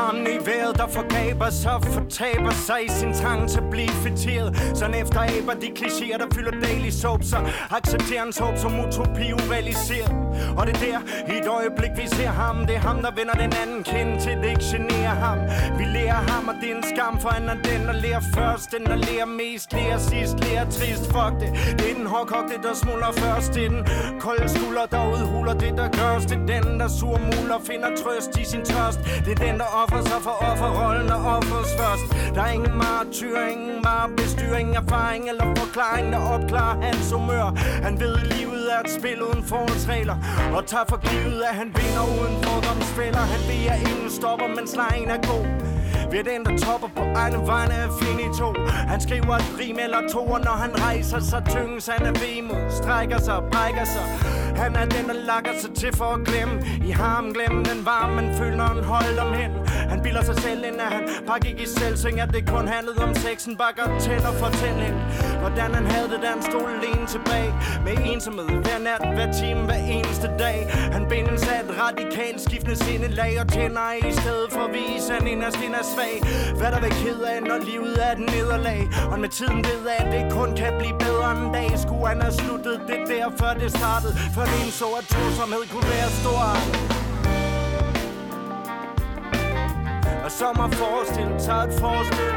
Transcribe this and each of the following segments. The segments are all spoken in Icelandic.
omnivision. Der forgaber sig Fortaber sig i sin trang til at blive fætteret Sådan efter aber de klichéer, der fylder daily soap Så accepterer hans håb som utopi urealiseret. Og det er der, i et øjeblik vi ser ham. Det er ham, der vender den anden kind til det ikke generer ham. Vi lærer ham, og det er en skam for han er den, der lærer først. Den, der lærer mest, lærer sidst, lærer trist. Fuck det, det er den hårdkogte, der smuldrer først. Det er den kolde skulder, der udhuler det, der gørs Det er den, der surmuler, finder trøst i sin tørst. Det er den, der offrer sig for rollen og offers først. Der er ingen martyr, ingen bestyring, erfaring eller forklaring Der opklarer hans humør. Han ved, livet er et spil uden forholdsregler Og tager for givet, at han vinder uden fordomsfælder. Han ved, at ingen stopper, men lejen er god. Vi er den, der topper på egne vegne af finito Han skriver et rim eller to, og når han rejser sig tynges han er vemod Strækker sig og brækker sig. Han er den, der lakker sig til for at glemme. I ham glemme den varme, man føler, når han holder om hen. Han bilder sig selv ind, at han bare gik i selvsving, At det kun handlede om sexen, bakker til og fortælling Hvordan han havde det, da han stod alene tilbage. Med ensomhed hver nat, hver time, hver eneste dag. Han bindes af et radikalt skiftende sindelag Og tænder i stedet for at vise, han inderst er svag. Hvad der vil ked af, når livet er et nederlag? Og med tiden ved at det kun kan blive bedre en dag. Skulle han have sluttet det der, før det startede? For det så, at tosomhed kunne være stor. Og så må forestille, tager et forestil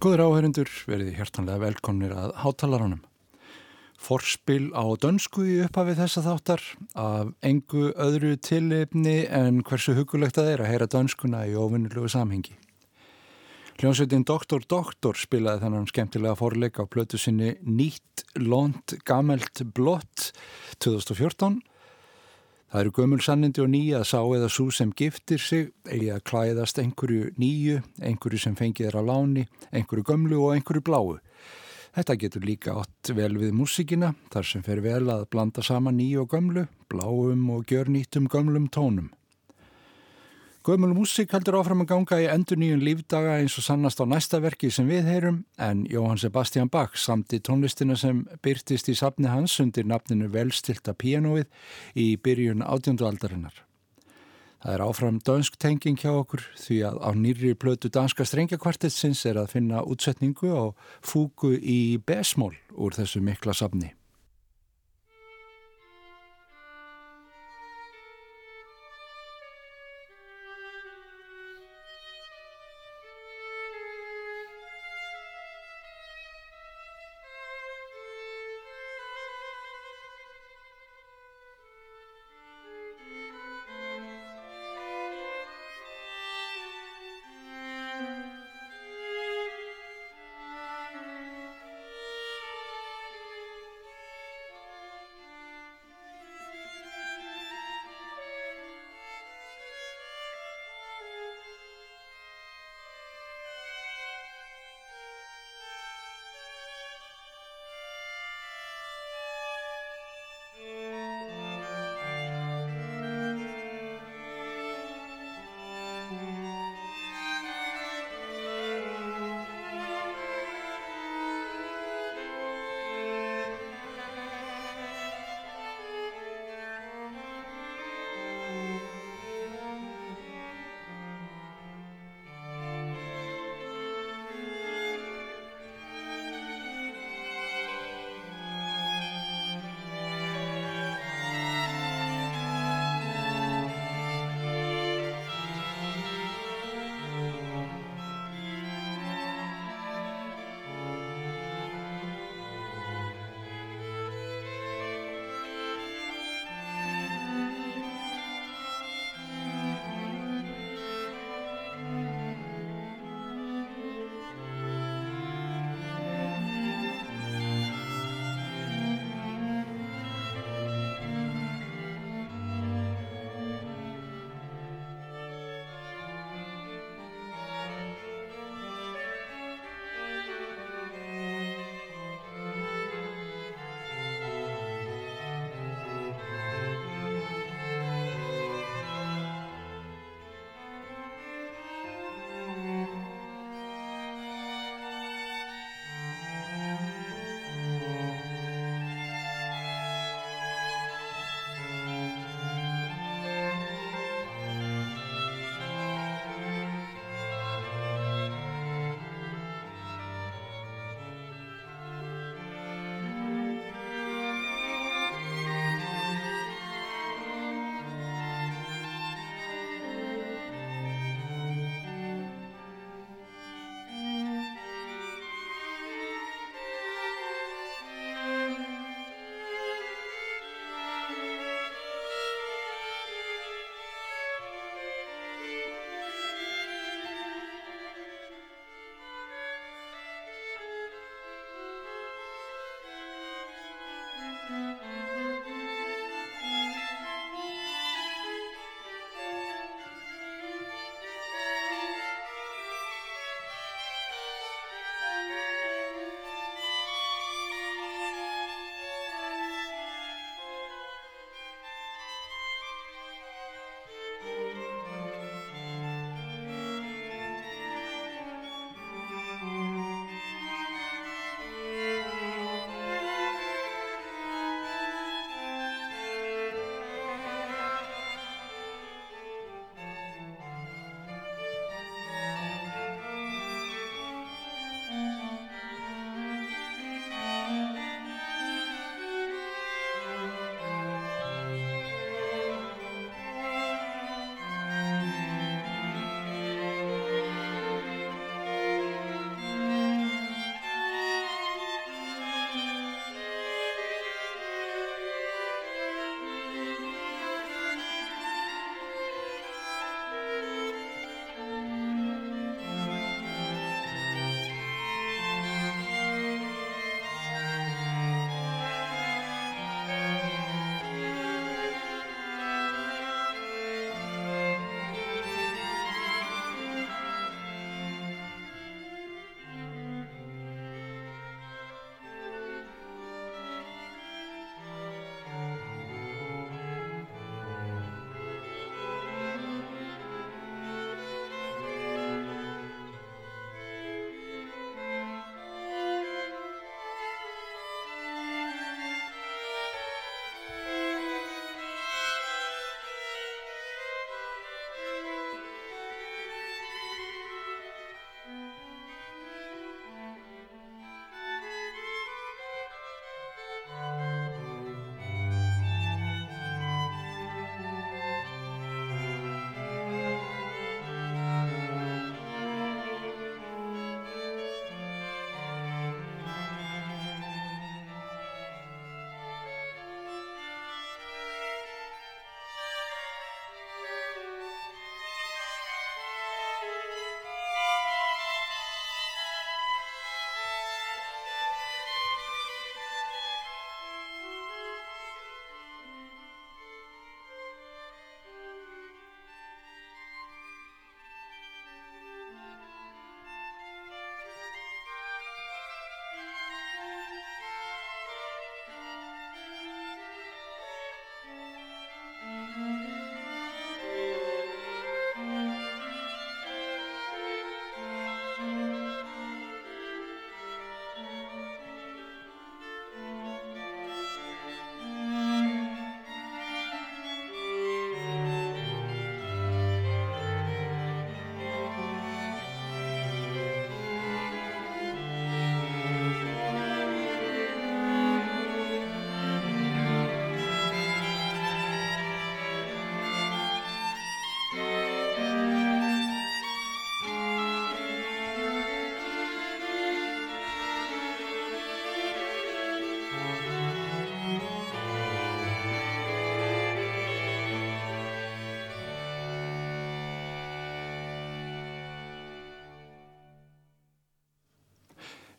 Góður áherindur, verið hjertanlega velkomnir að hátalarunum. Forspil á dönsku í upphafið þessa þáttar af engu öðru tillefni en hversu hugulegt að að heyra dönskuna í ofinnilegu samhengi. Hljómsveitin Doktor Doktor spilaði þennan skemmtilega forleik á plötu sinni Nýtt, Lont, Gamelt, Blott 2014 Það eru gömul sannindi og nýja að sá eða svo sem giftir sig eigi að klæðast einhverju nýju, einhverju sem fengið er á láni, einhverju gömlu og einhverju bláu. Þetta getur líka átt vel við músikina þar sem fer vel að blanda saman nýju og gömlu, bláum og gjör nýttum gömlum tónum. Gömul músík heldur áfram að ganga í endur nýjun lífdaga eins og sannast á næsta verki sem við heyrum en Jóhann Sebastian Bach samt í tónlistina sem byrtist í safni hans undir nafninu Velstilta pianoið í byrjun átjöndu aldarinnar. Það er áfram dönsk tenging hjá okkur því að á nýri plötu danska strengjakvartetsins er að finna útsetningu á fúku í besmól úr þessu mikla safni.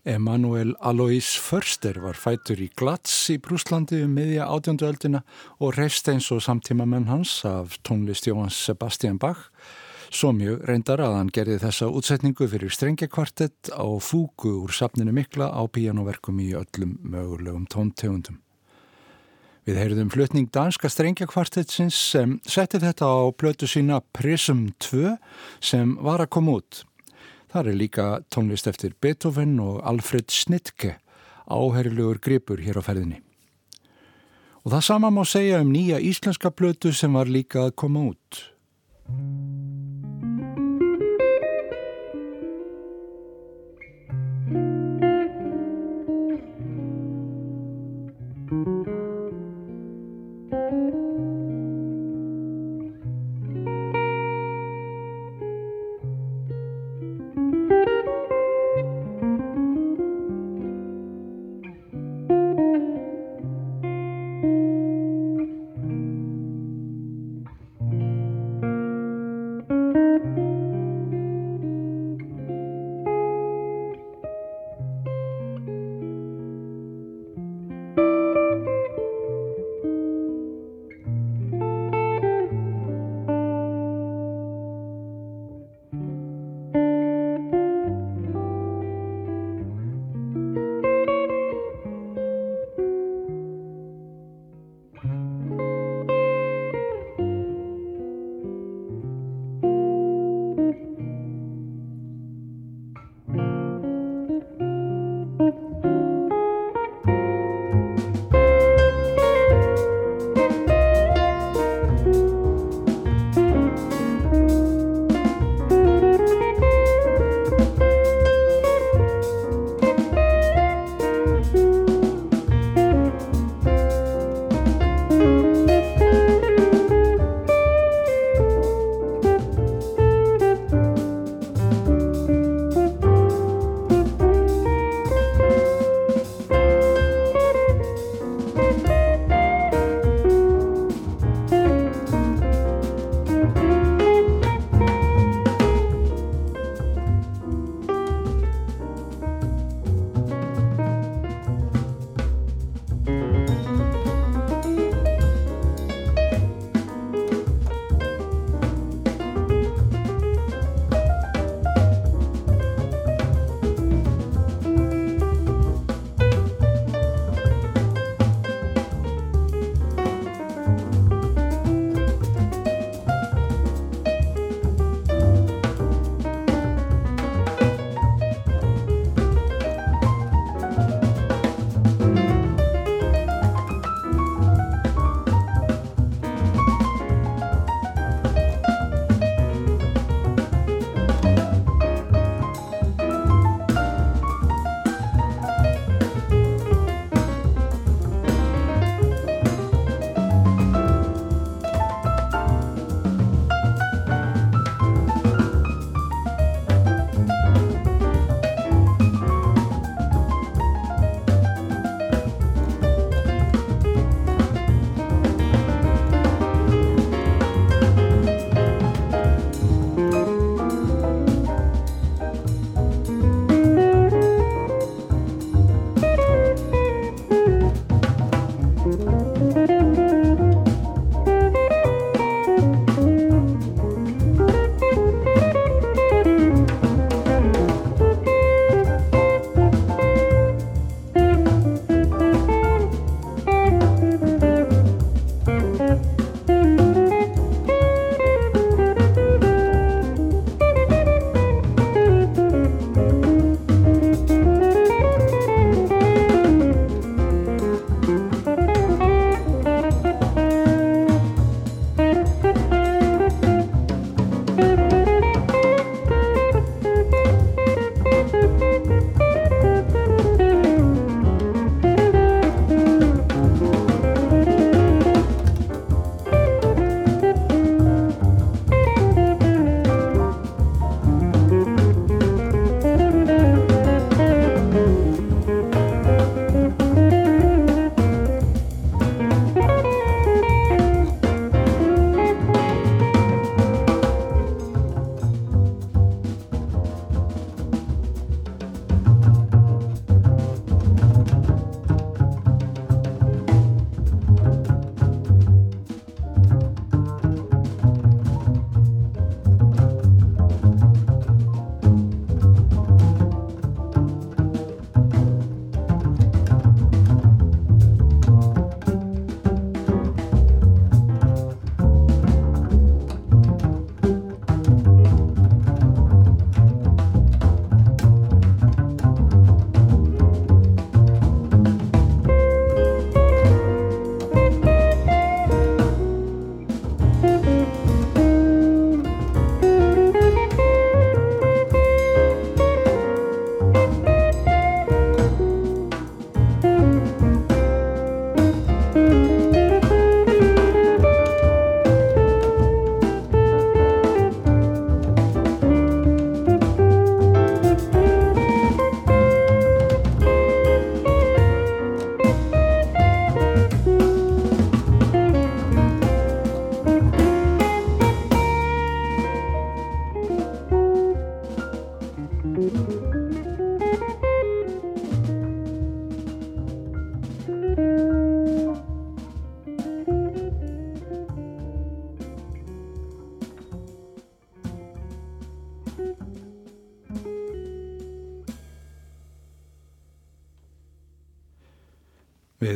Emanuel Alois Förster var fætur í Glatz í Brúslandi um miðja átjöndu öldina og reist eins og samtíma menn hans af tónlist Jóhans Sebastian Bach svo mjög reyndar að hann gerði þessa útsetningu fyrir strengjakvartett á fúgu úr safninu mikla á píjánoverkum í öllum mögulegum tóntegundum. Við heyrðum flutning danska strengjakvartettsins sem setti þetta á blötu sína Prism 2 sem var að koma út. Það er líka tónlist eftir Beethoven og Alfred Schnittke, áherrilegur gripur hér á ferðinni. Og það sama má segja um nýja íslenska blötu sem var líka að koma út.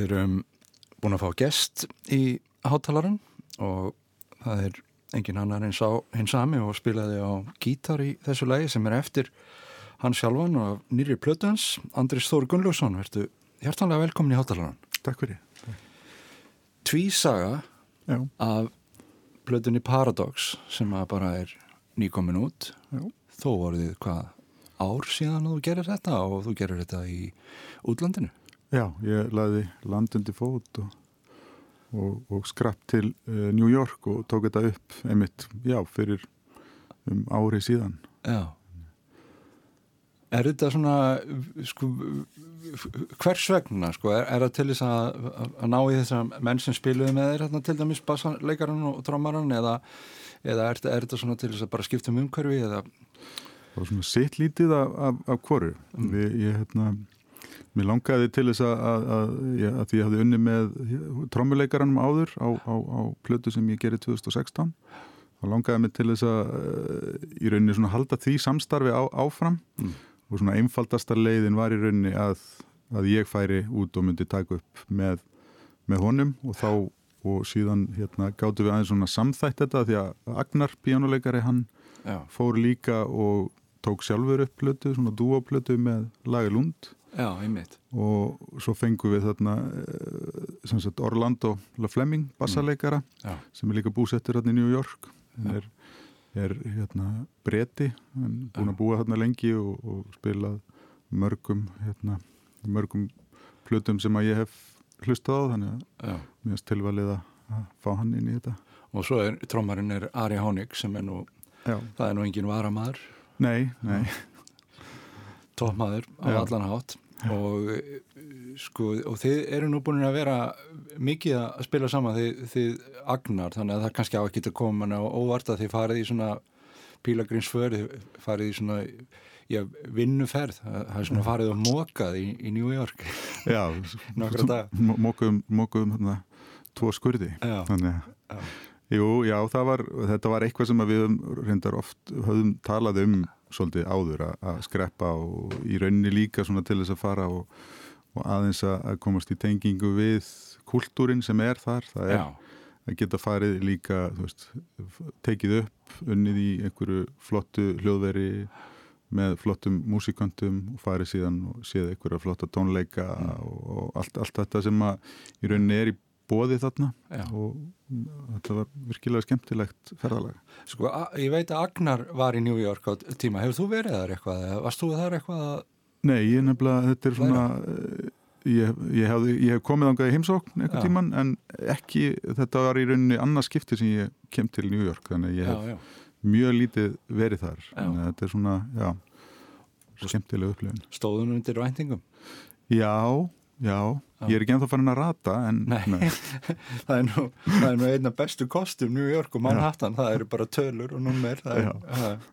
Við erum búin að fá gest í hátalarun og það er engin annar eins á hins sami og spilaði á gítar í þessu lagi sem er eftir hann sjálfan og nýri plötuans, Andris Þór Gunnlaugsson, verðu hjartanlega velkomin í hátalarun. Takk fyrir. Tvísaga Já. af plötunni Paradox sem að bara er nýkomin út. Já. Þó voruð þið hvað ár síðan þú gerir þetta og þú gerir þetta í útlandinu. Já, ég laði landundi fót og, og, og skrapp til uh, New York og tók þetta upp einmitt, já, fyrir um ári síðan. Já. Er þetta svona, sko, hvers vegna, sko, er, er það til þess að, að ná í þess að menn sem spiluði með þeir, hérna, til dæmis bassleikarinn og trómarann, eða, eða er, er þetta svona til þess að bara skipta um umhverfi, eða? Það var svona sitt lítið af, af, af hvoru. Mm. Við, ég, hérna, mér langaði til þess að, að, að, að ég hafði unni með trómuleikarannum áður á, á, á plötu sem ég gerði 2016. Það langaði mig til þess að í rauninni svona halda því samstarfi á, áfram mm. og svona einfaldasta leiðin var í rauninni að, að ég færi út og myndi taka upp með, með honum og þá og síðan hérna gáttu við aðeins svona samþætt þetta því að Agnar, píjánuleikari, hann Já. fór líka og tók sjálfur upp plötu, svona dúoplötu með lagi Lund Já, einmitt. Og svo fengum við þarna sagt, Orlando Fleming bassarleikara mm. sem er líka búsettur hérna í New York. Hann er, er hérna breti, hann er búin að búa hérna lengi og, og spilað mörgum hérna, mörgum plötum sem að ég hef hlustað á þannig að er tilvalið að fá hann inn í þetta. Og svo er trómarinn er Ari Hánig sem er nú, Já. það er nú engin varamadur Nei, nei. Tópmaður á allan hátt og sko og þið eru nú búin að vera mikið að spila saman þið, þið agnar þannig að það kannski á að geta koma á óvart að þið farið í svona pílagrinsför, þið farið í svona já, vinnuferð. Það er svona farið og mókað í, í New York. Já, mókuðum mókuðum hérna tvo skurði. Já, þannig að Jú, já, var, þetta var eitthvað sem við reyndar oft höfum talað um svolítið áður að skreppa og í rauninni líka svona til þess að fara og, og aðeins að komast í tengingu við kultúrin sem er þar það er Já. að geta farið líka veist, tekið upp unnið í einhverju flottu hljóðveri með flottum músikantum og farið síðan og séð einhverja flotta tónleika mm. og, og allt, allt þetta sem að í rauninni er í bóði þarna Já. og þetta var virkilega skemmtilegt ferðalega. Sko, ég veit að Agnar var í New York á tíma, hefur þú verið þar eitthvað varst þú þar eitthvað að... Nei, ég nefnilega, þetta er svona eh, ég, ég, hef, ég hef komið ángað í heimsókn eitthvað tíman en ekki, þetta var í rauninni annars skipti sem ég kem til New York þannig ég hef já, já. mjög lítið verið þar en þetta er svona, já skemmtilega upplifin. Stóðunum undir væntingum? Já Já, ég er ekki ennþá farin að rata en... Nei, nei. það er nú, nú einna bestu kostum New York og Manhattan, Já. það eru bara tölur og nummer, það er, það er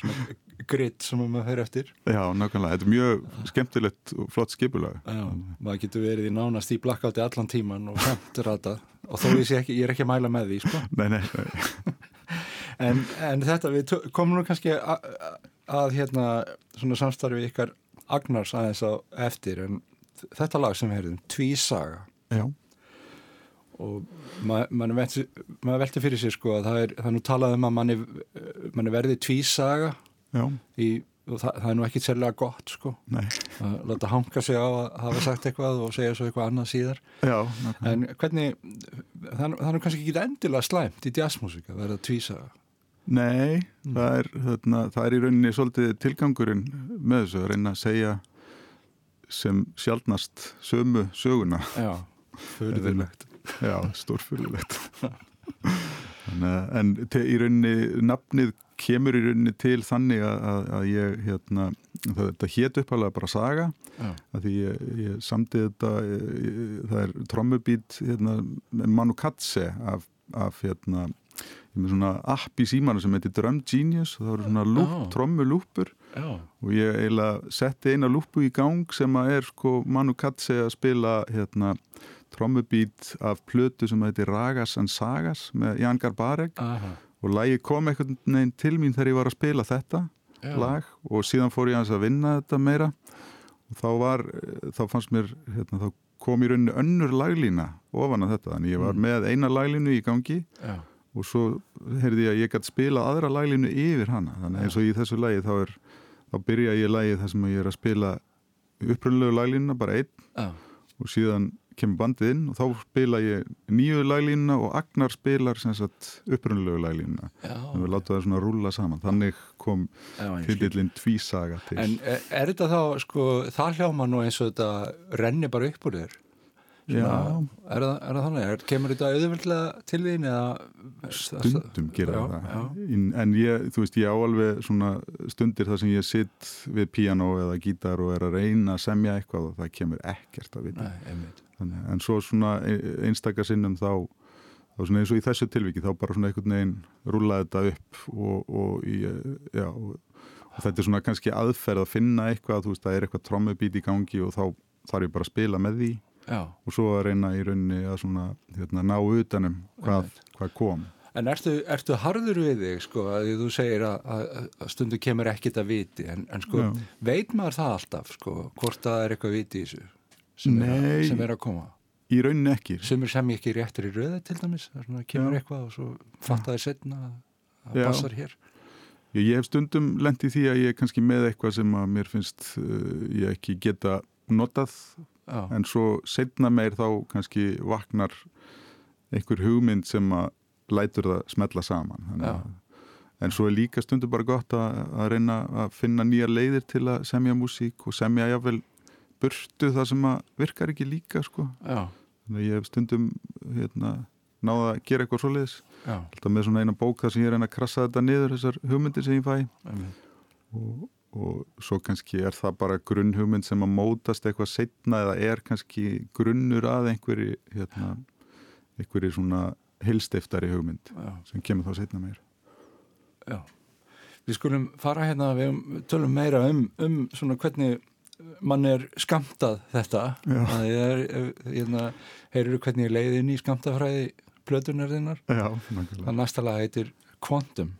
svona gritt sem maður fyrir eftir. Já, nákvæmlega, þetta er mjög skemmtilegt og flott skipulag. Já, maður getur verið í nánast í blackouti allan tíman og samt rata og þó ég, ekki, ég er ekki að mæla með því, sko. Nei, nei, nei. en, en þetta, við komum nú kannski að, að hérna, svona samstarfi ykkar Agnars aðeins á eftir en þetta lag sem við heyrðum, Tvísaga Já. Og ma mann velti, velti fyrir sér sko að það er, það er nú talað um að manni, manni verði tvísaga í, og það, það er nú ekki sérlega gott sko Nei. að láta hanga sig á að hafa sagt eitthvað og segja svo eitthvað annað síðar. Já, en hvernig það, það er nú kannski ekki endilega slæmt í jazzmusika að verða tvísaga Nei, mm. það, er, þarna, það er í rauninni svolítið tilgangurinn með þessu að reyna að segja sem sjálfnast sömu söguna. Já, fyrirlegt Já, stórfyrirlegt en í rauninni nafnið kemur í rauninni til þannig að, að ég hérna, það, þetta hétt uppalega bara saga að því ég, ég samtið þetta ég, það er trommubít hérna, Manu Katse af, af hérna svona app í símanu sem heitir Drum Genius og það eru svona lúp, oh. Trommulúpur og ég eiginlega setti eina lúpu í gang sem að er sko Manu Katse að spila hérna trommubít af plötu sem heitir Ragas and Sagas með Jan Garbarek. Aha. og lagi kom einhvern veginn til mín þegar ég var að spila þetta Já. lag og síðan fór ég að vinna þetta meira. Og þá var, þá fannst mér hérna, þá kom í rauninu önnur laglína ofan að þetta, þannig ég var Mm. með eina laglínu í gangi Já, og svo heyrði ég að ég gæti spila aðra laglínu yfir hana, þannig eins og í þessu lagi þá er, þá byrja ég lagið þar sem ég er að spila upprunlegu laglínuna, bara einn já, og síðan kemur bandið inn og þá spila ég nýju laglínuna og Agnar spilar upprunlegu laglínuna. Og við láta það svona rúlla saman. Þannig kom titillin tvísaga til. En er, er þetta þá, sko, það hljóma nú eins og þetta renni bara upp úr þér? Er það, er það þannig? Er, kemur þetta auðvöldlega til þín eða? stundum gera Já, það já. In, en ég, þú veist, ég á alveg stundir þar sem ég sitt við piano eða gítar og er að reyna að semja eitthvað og það kemur ekkert að vita. Þannig, en svo svona e- einstaka sinnum þá, þá svona eins og í þessu tilviki þá bara svona einhvern veginn rúla þetta upp og, og, í, já, og, og þetta er svona kannski aðferð að finna eitthvað, þú veist, það er eitthvað trommubít í gangi og þá þarf ég bara að spila með því Já, og svo að reyna í rauninni að svona hérna, ná utanum hvað, hvað kom en ertu, ertu harður við þig, sko, að þú segir að, að, stundu kemur ekkit að viti, en, en sko, Já. veit maður það alltaf, sko, hvort það er eitthvað viti í þessu sem, er, sem er að koma? í rauninni ekki Sumir sem ekki réttur í röði til dæmis, er kemur Já. eitthvað og svo fattaði setna að passar hér. ég, ég hef stundum lent í því að ég er kannski með eitthvað sem að mér finnst uh, ég ekki geta notað Já, en svo setna meir þá kannski vaknar einhver hugmynd sem að lætur það smetla saman. Að, en svo er líka stundum bara gott að, að reyna að finna nýjar leiðir til að semja músík og semja jáfnvel burtu það sem að virkar ekki líka sko. já, þannig að ég hef stundum hérna, náða að gera eitthvað svoleiðis. Já, alltaf með svona eina bók þar sem ég reyna að krassa þetta niður þessar hugmyndir sem ég fæ. Og, og svo kannski er það bara grunnhugmynd sem að mótast eitthvað setna eða er kannski grunnur að einhverju hérna, einhverju svona heilstiftari hugmynd já. sem kemur þá setna meir Já, við skulum fara hérna, við tölum meira um, um svona hvernig mann er skamtað þetta. Það er, hérna, heyrðu hvernig ég leiði inn í skamtafræði nákvæmlega Það næsta lag heitir. Quantum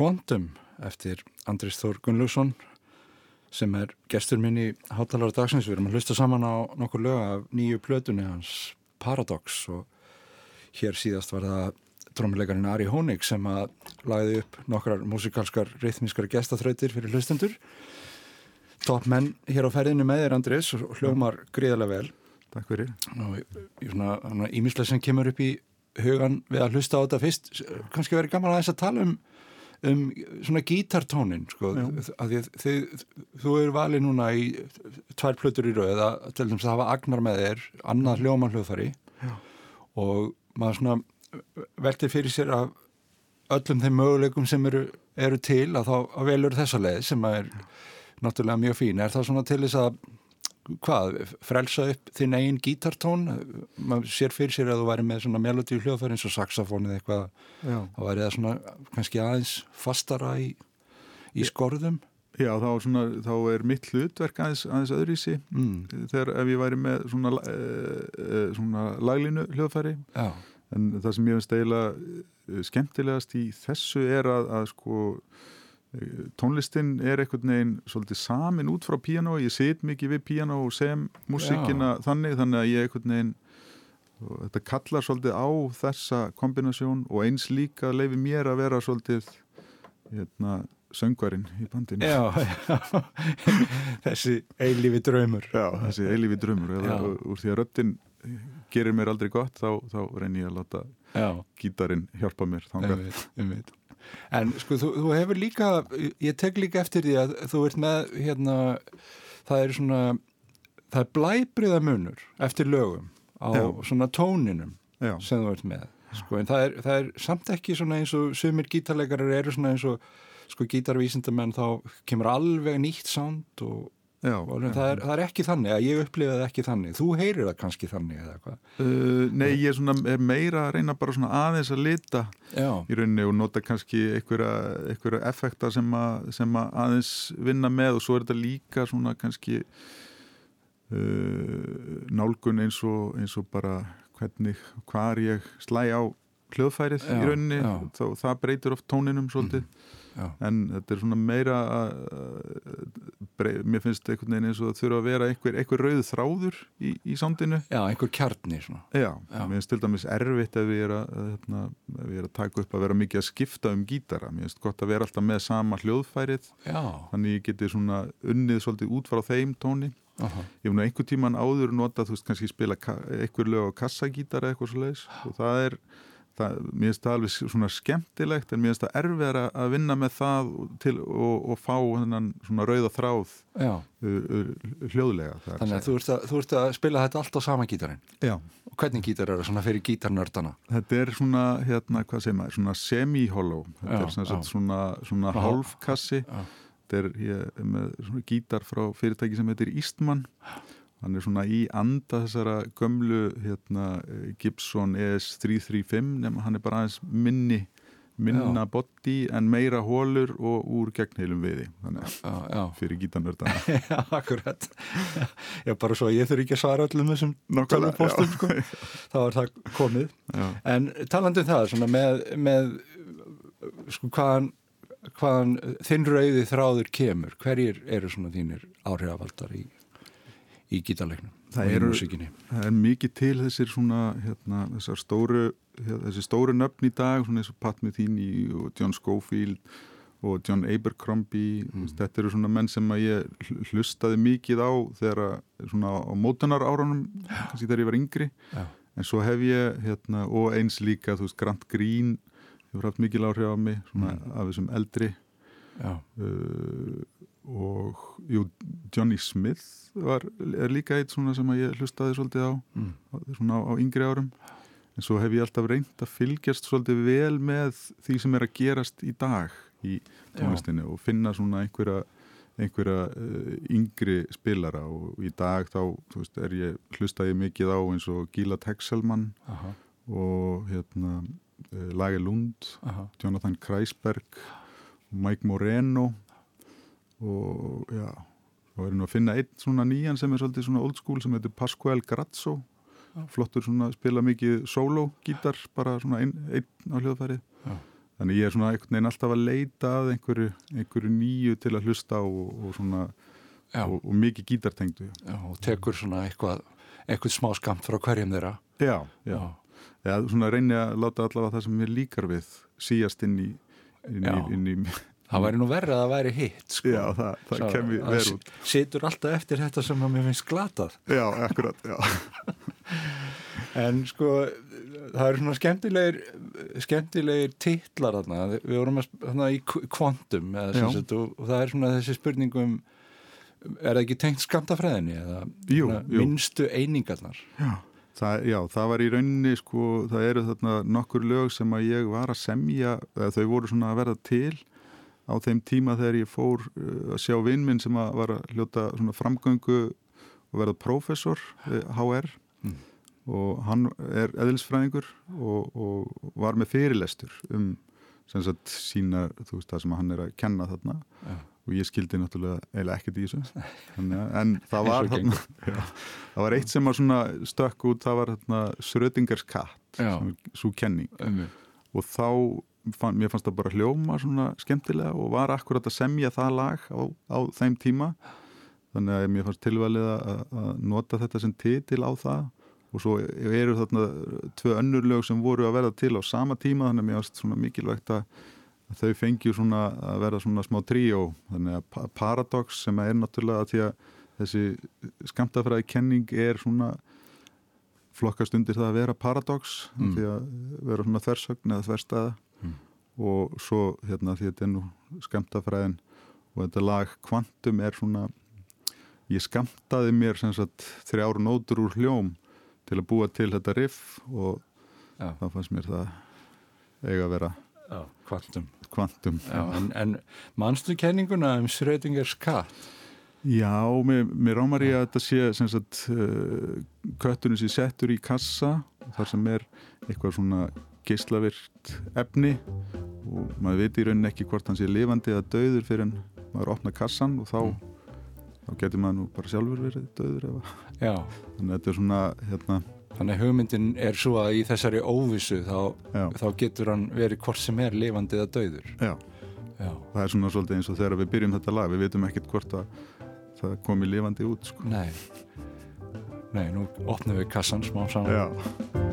Quantum eftir Andris Þór Gunnlaugsson sem er gestur minn í Hátalara dagsins. Við erum að hlusta saman á nokkur lög af nýju plötunni hans Paradox og hér síðast var það trómuleikarinn Ari Hónig sem að lagði upp nokkrar músikalskar rithmískar gestaþrautir fyrir hlustendur. Topp menn hér á ferðinu með þér Andris og hljómar gríðarlega vel. Takk fyrir. Og ímislega sem kemur upp í hugan við að hlusta á þetta fyrst kannski verið gaman aðeins að tala um um svona gítartónin sko, að þið, þið, þú eru valið núna í tvær plötur í rauð að til dæmis að hafa agnar með þér annað hljóman hljóðfari og maður svona veltir fyrir sér af öllum þeim möguleikum sem eru, eru til að þá að velur þessa leið sem er náttúrulega mjög fín. Er það svona til þess að hvað, frelsa upp þinn eigin gítartón? Maður sér fyrir sér að þú væri með svona melodíu hljóðfæri eins og saxofónið eitthvað. Þá væri það svona kannski aðeins fastara í, í skorðum. Já, þá, svona, þá er mitt hlutverk aðeins, aðeins öðrísi mm. þegar ef ég væri með svona, e, svona laglinu hljóðfæri. Já. en það sem ég finnst eiginlega skemmtilegast í þessu er að, að sko tónlistin er einhvern veginn svolítið samin út frá piano ég sit mikið við piano og sem músikina þannig þannig að ég einhvern veginn þetta kallar svolítið á þessa kombinasjón og eins líka leifi mér að vera svolítið hérna söngvarinn í bandinu. Já, já. þessi eilífi draumur. Já, þessi eilífi draumur. Eða, úr því að röttin gerir mér aldrei gott þá, þá reynir ég að láta gítarin hjálpa mér um veit, um veit En sko þú, þú hefur líka, ég tek líka eftir því að þú ert með hérna, það er svona, það er blæbriða munur eftir lögum á Já. svona tóninum Já. sem þú ert með. Sko en það er, það er samt ekki svona eins og sumir gítarleikarar eru svona eins og sko gítarvísindamenn þá kemur alveg nýtt sánd og Já, það, er, það er ekki þannig að ég upplifa það ekki þannig. Þú heyrir það kannski þannig eða hvað? Uh, Nei, ég er, svona, er meira að reyna bara svona aðeins að lita Já. í rauninni og nota kannski einhverja effekta sem, a, sem að aðeins vinna með og svo er þetta líka svona kannski uh, nálgun eins og, eins og bara hvernig, hvar ég slæ á hljóðfærið í rauninni. þá, það breytir oft tóninum svolítið. Mm. Já. en þetta er svona meira brey, mér finnst einhvern veginn eins og það þurfa að vera einhver, einhver rauð þráður í, í sándinu Já, einhver kjarni svona Já, Já. mér finnst til dæmis erfitt ef við erum að, hérna, er að taka upp að vera mikið að skipta um gítara mér finnst gott að vera alltaf með sama hljóðfærið Já. þannig ég geti svona unnið svolítið út frá þeim tóni Uh -huh. ég hef nú einhver tíman áður nota þú veist kannski spila einhver lög á kassagítara eitthvað svo leiðis og það er það, mér finnst það alveg svona skemmtilegt en mér finnst það erfið að vinna með það til, og, og fá hennan svona rauða þráð uh, uh, hljóðlega Þannig að þú ert, að þú ert að spila þetta allt á sama gítarin Já. Og Hvernig gítar er það? Svona fyrir gítarnördana? Þetta er svona, hérna, hvað segir maður? Svona semi-hollow. Þetta já, er svona, svona, svona hálfkassi. þetta er ég, með svona gítar frá fyrirtæki sem heitir Eastman hann er svona í anda þessara gömlu hérna, Gibson ES335 nema hann er bara aðeins minni minna body en meira hólur og úr gegnheilum viði. Þannig að fyrir gítanörda Já, akkurat. Já, bara svo ég þurfi ekki að svara öllum þessum tölvupostum sko. þá er það komið. Já. en talandu um það svona, með, með sko hvaðan, hvaðan þinn rauði þráður kemur hverjir eru svona þínir áhrifavaldar í í gítarleiknum það það er mikið til þessir svona hérna, þessar stóru hérna, þessi stóru nöfn í dag svona eins og Pat Metheny og John Schofield og John Abercrombie mm. þetta eru svona menn sem að ég hlustaði mikið á þegar svona á mótunar árunum kannski þegar ég var yngri Já. en svo hef ég hérna, og eins líka þú veist Grant Green hefur haft mikið láhrif á mig svona mm. af þessum eldri uh, og jú, Johnny Smith var, er líka eitt svona sem ég hlustaði svolítið á mm. svona á, yngri árum en svo hef ég alltaf reynd að fylgjast svolítið vel með því sem er að gerast í dag í tónlistinu Já. og finna svona einhverja einhverja uh, yngri spilara og í dag þá veist, er ég hlustaði mikið á eins og Gila Texelman Aha. og hérna uh, Lage Lund Aha. Jonathan Kreisberg Mike Moreno og já, þá erum að finna einn svona nýjan sem er svolítið svona old school sem heitir Pascual Grazzo. Flottur svona, spila mikið solo gítar, bara svona einn ein á hljóðfæri. Þannig ég er svona einhvern veginn alltaf að leita að einhverju, einhverju nýju til að hlusta og, og svona og, og mikið gítartengdu. Já, og tekur svona eitthvað eitthvað smá skamt frá hverjum þeirra. Já, já, já. svona reyni að láta allavega það sem mér líkar við síast inn í, inn í, inn í Það væri nú verið að það væri hitt sko. Já, það, það kemur verið út. Situr alltaf eftir þetta sem að mér finnst glatað. Já, akkurat, já. En sko það eru svona skemmtilegir skemmtilegir titlar þarna. Við vorum að í kvantum og, og það er svona þessi spurningum er það ekki tengt skamtafræðinni eða jú, jú. minnstu einingarnar? Já það, já, það var í rauninni sko, það eru þarna nokkur lög sem að ég var að semja, þau voru svona að verða til á þeim tíma þegar ég fór uh, að sjá vinnminn sem að var að hljóta svona framgöngu og verða professor HR mm. og hann er eðlisfræðingur og, og var með fyrirlestur um sagt, sína, þú veist það sem hann er að kenna þarna. Ja. og ég skildi náttúrulega eiginlega ekkert í þessu. En það var þarna, já, það var eitt sem var stökk út, það var Srödingers katt svo kenning. Um. og þá fann, mér fannst það bara hljóma svona skemmtilega og var akkurat að semja það lag á, á þeim tíma þannig að mér fannst tilvalið að, að nota þetta sem titil á það og svo eru þarna tvö önnur lög sem voru að verða til á sama tíma þannig að mér fannst svona mikilvægt að, þau fengjur svona að verða svona smá tríó þannig að Paradox sem er náttúrulega að því að þessi skamtafræði kenning er svona flokkast undir það að vera paradox mm. því að vera svona þversögn eða þverstaða. Og svo hérna því þetta er nú skamtafræðin og þetta lag Quantum er svona ég skamtaði mér sem sagt þrjáru nótur úr hljóm til að búa til þetta riff og Já. þá fannst mér það eiga að vera Já, Quantum, Quantum. Já, en, en mannstu kenninguna um Schrödingers katt? Já, mér, mér rámar ég að þetta sé sem sagt uh, köttunum sem settur í kassa þar sem er eitthvað svona geyslavirt efni og maður veit í rauninni ekki hvort hann sé lifandi eða döður fyrir en maður opna kassan og þá, mm. þá getur maður nú bara sjálfur verið döður eða þannig að þetta er svona hérna Þannig að hugmyndin er svo að í þessari óvissu þá, þá getur hann verið hvort sem er lifandi eða döður Já, Já. það er svona svolítið eins og þegar við byrjum þetta lag við veitum ekkert hvort að það komi lifandi út sko. Nei. Nei, nú opnum við kassan smá saman. Já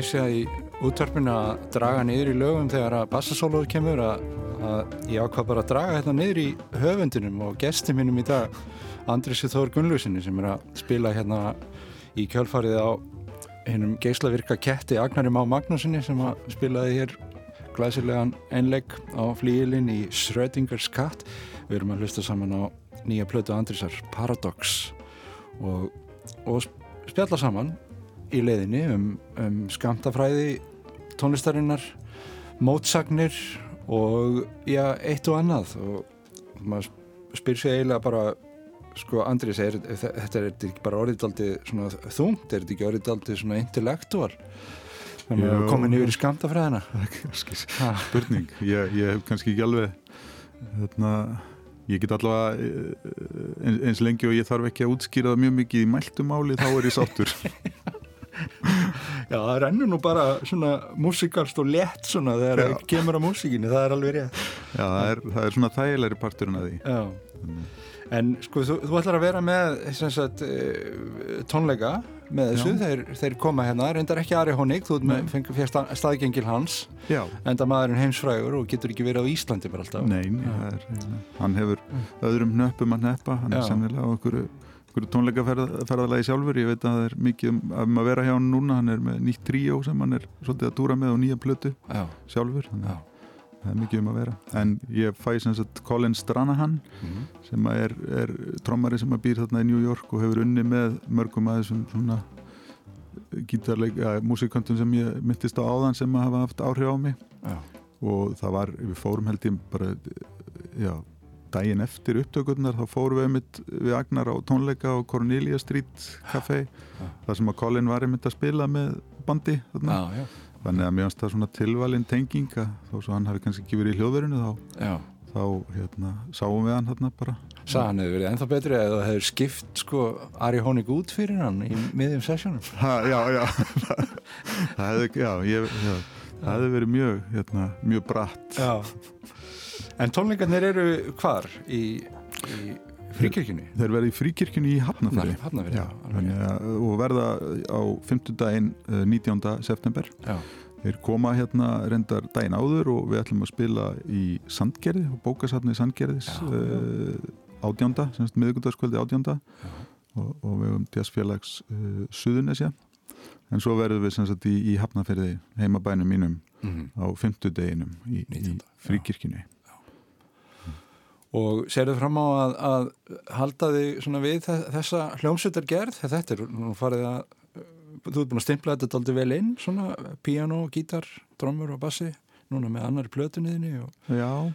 klísja í útvarpinu að draga niður í lögum þegar að bassasóluður kemur að, að ég ákvað bara að draga hérna niður í höfundinum og gesti mínum í dag Andrisi Þór Gunnlausinni sem er að spila hérna í kjölfarið á hennum geislavirka ketti Agnari Má Magnúsinni sem að spilaði hér glæsilegan einlegg á flíilinn í Schrödingers katt við erum að hlusta saman á nýja plötu Andrisar Paradox og, og spjalla saman í leiðinni um, um skamtafræði tónlistarinnar mótsagnir og já, eitt og annað. Og maður spyr sér eiginlega bara sko Andrið segir þetta er ekki bara orðidaldi svona þungt, er þetta ekki orðidaldi svona intellektual? Þannig að komin yfir í skamtafræðina spurning, ég, ég hef kannski ekki alveg þarna ég get allavega eins, eins lengi og ég þarf ekki að útskýra það mjög mikið í mæltumáli þá er ég sáttur Já, það rennur nú bara svona músikalst og lett svona þegar það kemur á músikinni, það er alveg rétt. Já, það er, það er svona þægilegri parturinn að því. Já, en sko þú, þú ætlar að vera með sagt, tónleika með þessu, þeir, þeir koma hérna. Reyndar ekki Ari Honig, þú fengið fjast staðgengil hans, Já. enda maðurinn heimsfrægur og getur ekki verið á Íslandi bara alltaf. Nei, er, hann hefur öðrum nöppum að neppa, hann Já. er sennilega á okkur tónleikaferðalagi sjálfur ég veit að það er mikið um, um að vera hjá hann núna hann er með nýtt tríó sem hann er svolítið að túra með og nýja plötu Já. sjálfur þannig að það er mikið um að vera en ég fæ sem sagt Colin Stranahan mm -hmm. sem er, er trommari sem að býr þarna í New York og hefur unni með mörgum að þessum svona gítarleika, músikantum sem ég myndist á áðan sem hafa haft áhrif á mig Já. og það var, við fórum held ég bara já daginn eftir upptökurnar þá fórum við einmitt við Agnar á tónleika á Cornelia Street Café þar sem að Colin var einmitt að spila með bandi þarna. Ja, þannig að mér finnst það svona tilvalin tenging þó svo hann hafi kannski ekki verið í hljóðverðinu þá, þá hérna, sáum við hann þarna bara. Sá hann hefur verið ennþá betri eða það hefur skipt sko Ari Hónig út fyrir hann í miðjum sessjónum ha, Já, já. Það já, já, hefði verið mjög hérna, mjög bratt. Já En tónleikarnir eru hvar í, í fríkirkjunni? Þeir verða í fríkirkjunni í Hafnafjörði Hafnafjörði, já, og verða á 5. daginn 19. september já. Þeir koma hérna reyndar daginn áður og við ætlum að spila í Sandgerði bókasafni Sandgerðis uh, ádjánda, semst miðugundagskvöldi ádjánda og, og við höfum jazzfélags uh, Suðunesja en svo verðum við semst í, í Hafnafjörði heimabænum mínum mm -hmm. á 5. deginum í, í fríkirkjunni og serðu fram á að, að halda þig við þessa hljómsveitar gerð þetta er nú farið að þú ert búin að stimpla þetta aldrei vel inn svona piano, gítar, drömmur og bassi núna með annari plötunniðinni og... Já,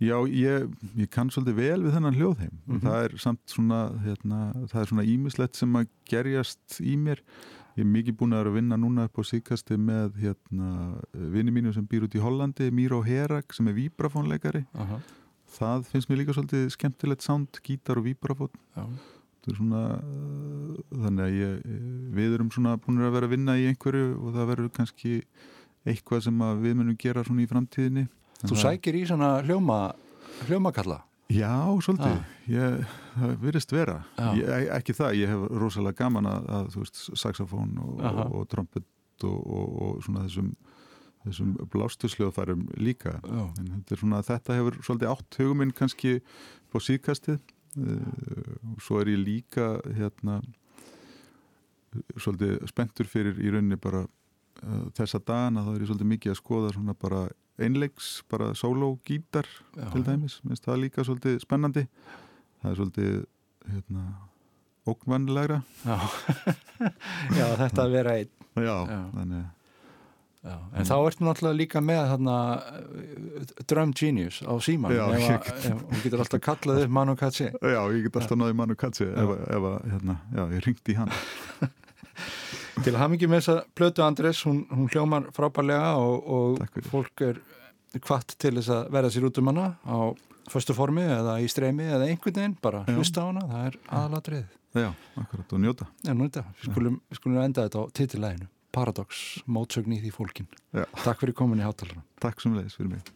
já ég, ég kann svolítið vel við þennan hljóðheim mm -hmm. það er samt svona hérna, það er svona ímislegt sem að gerjast í mér. Ég er mikið búin að vinna núna upp á síkasti með hérna, vinni mínu sem býr út í Hollandi Míró Herag sem er víbrafónleikari. Uh -huh það finnst mér líka svolítið skemmtilegt sound, gítar og svona uh, þannig að ég, við erum svona búin að vera að vinna í einhverju og það verður kannski eitthvað sem við munum gera svona í framtíðinni. Þú sækir í svona hljóma hljómakalla? Já, svolítið. Ah. ég, það virðist vera. Ég, ekki það, ég hef rosalega gaman að, að þú veist, saxofón og, og, og trompet og, og svona þessum þessum blástusljóðfærum líka. Já. en þetta, svona, þetta hefur svolítið átt huguminn kannski á síðkastið. Uh, og svo er ég líka hérna svolítið spenntur fyrir í rauninni bara uh, þessa dagana. Þá er ég svolítið mikið að skoða svona bara einleiks, bara solo-gítar til dæmis, minnst það líka svolítið spennandi. Það er svolítið hérna ókvannilegra Já, Já þetta að vera einn. Já, Já. þannig að Já, en þá ertu náttúrulega líka með þarna uh, Drum Genius á síman Já, ef að, ef, hún getur alltaf kallað upp Manu Katsi Já, ég get alltaf náðið Manu Katsi ef, ef að, hérna, já, ég ringdi í hann. Til að mikið með þessa plötu Andres, hún, hún hljómar frábærlega og, og fólk er hvart til þess að verða sér út um hana á förstu formi eða í streymi eða einhvern veginn, bara hlusta á hana það er aðalatrið Já, akkurat, og njóta. Já, njóta, við skulum, skulum enda þetta á titilæginu Paradox, mótsögn í því fólkin. Já. Takk fyrir komin í hátalara. Takk sem leiðis fyrir mig.